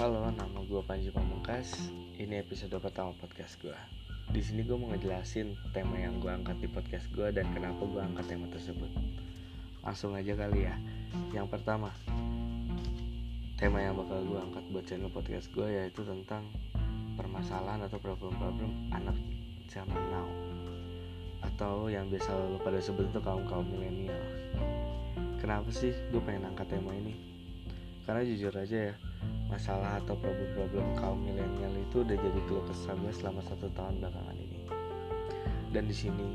Halo, nama gue Panji Pamungkas. Ini episode pertama podcast gue. Di sini gue mau ngejelasin tema yang gue angkat di podcast gue dan kenapa gue angkat tema tersebut. Langsung aja kali ya. Yang pertama, tema yang bakal gue angkat buat channel podcast gue yaitu tentang permasalahan atau problem-problem anak zaman now atau yang biasa lo pada sebut itu kaum kaum milenial. Kenapa sih gue pengen angkat tema ini? Karena jujur aja ya, masalah atau problem-problem kaum milenial itu udah jadi keluh kesah gue selama satu tahun belakangan ini. Dan di sini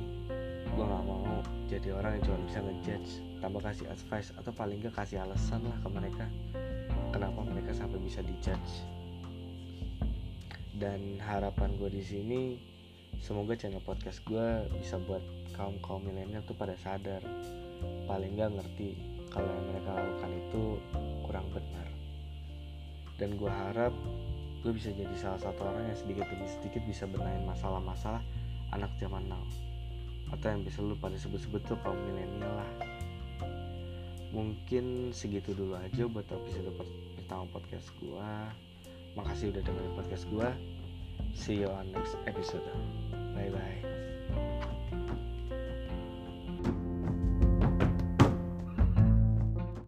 gue nggak mau jadi orang yang cuma bisa ngejudge tanpa kasih advice atau paling gak kasih alasan lah ke mereka kenapa mereka sampai bisa dijudge. Dan harapan gue di sini semoga channel podcast gue bisa buat kaum kaum milenial tuh pada sadar. Paling gak ngerti kalau yang mereka lakukan itu kurang benar dan gue harap gue bisa jadi salah satu orang yang sedikit demi sedikit bisa benahin masalah-masalah anak zaman now. Atau yang bisa lu pada sebut-sebut tuh kaum milenial lah. Mungkin segitu dulu aja buat episode pertama podcast gue makasih udah dengerin podcast gue see you on next episode. Bye bye